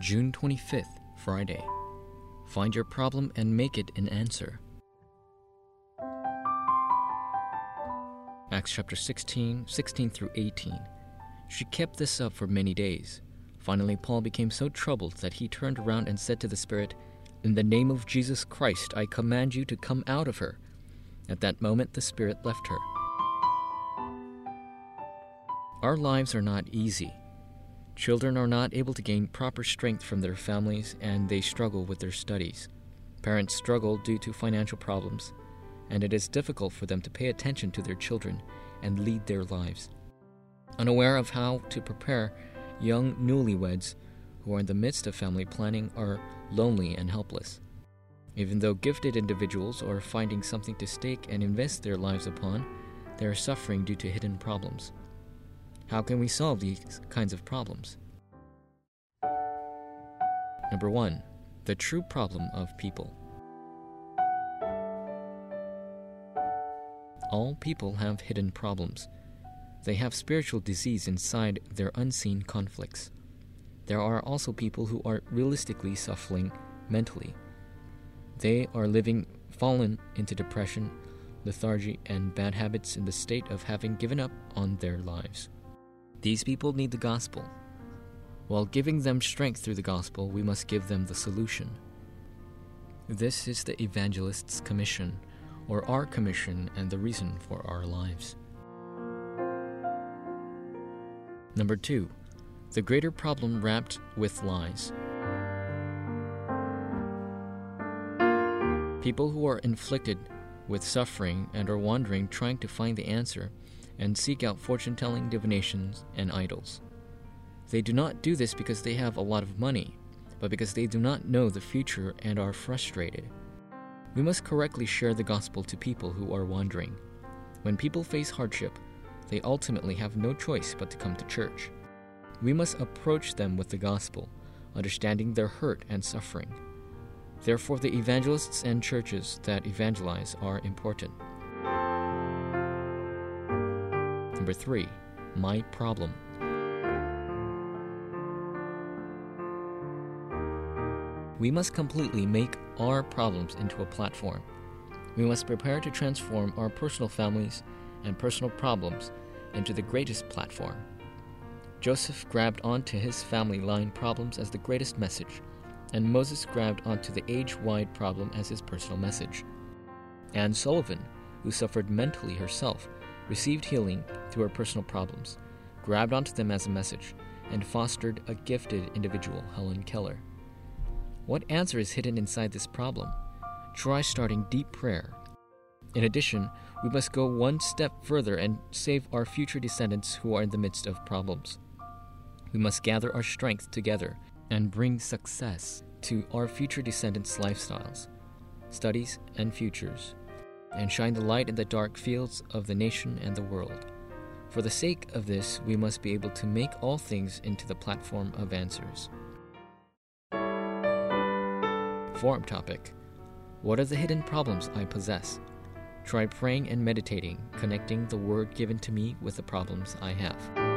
June 25th, Friday. Find your problem and make it an answer. Acts chapter 16, 16 through 18. She kept this up for many days. Finally, Paul became so troubled that he turned around and said to the Spirit, In the name of Jesus Christ, I command you to come out of her. At that moment, the Spirit left her. Our lives are not easy. Children are not able to gain proper strength from their families and they struggle with their studies. Parents struggle due to financial problems, and it is difficult for them to pay attention to their children and lead their lives. Unaware of how to prepare, young newlyweds who are in the midst of family planning are lonely and helpless. Even though gifted individuals are finding something to stake and invest their lives upon, they are suffering due to hidden problems. How can we solve these kinds of problems? Number one, the true problem of people. All people have hidden problems. They have spiritual disease inside their unseen conflicts. There are also people who are realistically suffering mentally. They are living fallen into depression, lethargy, and bad habits in the state of having given up on their lives. These people need the gospel. While giving them strength through the gospel, we must give them the solution. This is the evangelist's commission, or our commission, and the reason for our lives. Number two, the greater problem wrapped with lies. People who are inflicted with suffering and are wandering trying to find the answer and seek out fortune telling divinations and idols. They do not do this because they have a lot of money, but because they do not know the future and are frustrated. We must correctly share the gospel to people who are wandering. When people face hardship, they ultimately have no choice but to come to church. We must approach them with the gospel, understanding their hurt and suffering. Therefore, the evangelists and churches that evangelize are important. Number three, my problem. We must completely make our problems into a platform. We must prepare to transform our personal families and personal problems into the greatest platform. Joseph grabbed onto his family line problems as the greatest message, and Moses grabbed onto the age wide problem as his personal message. Anne Sullivan, who suffered mentally herself, received healing through her personal problems, grabbed onto them as a message, and fostered a gifted individual, Helen Keller. What answer is hidden inside this problem? Try starting deep prayer. In addition, we must go one step further and save our future descendants who are in the midst of problems. We must gather our strength together and bring success to our future descendants' lifestyles, studies, and futures and shine the light in the dark fields of the nation and the world. For the sake of this, we must be able to make all things into the platform of answers. Forum topic What are the hidden problems I possess? Try praying and meditating, connecting the word given to me with the problems I have.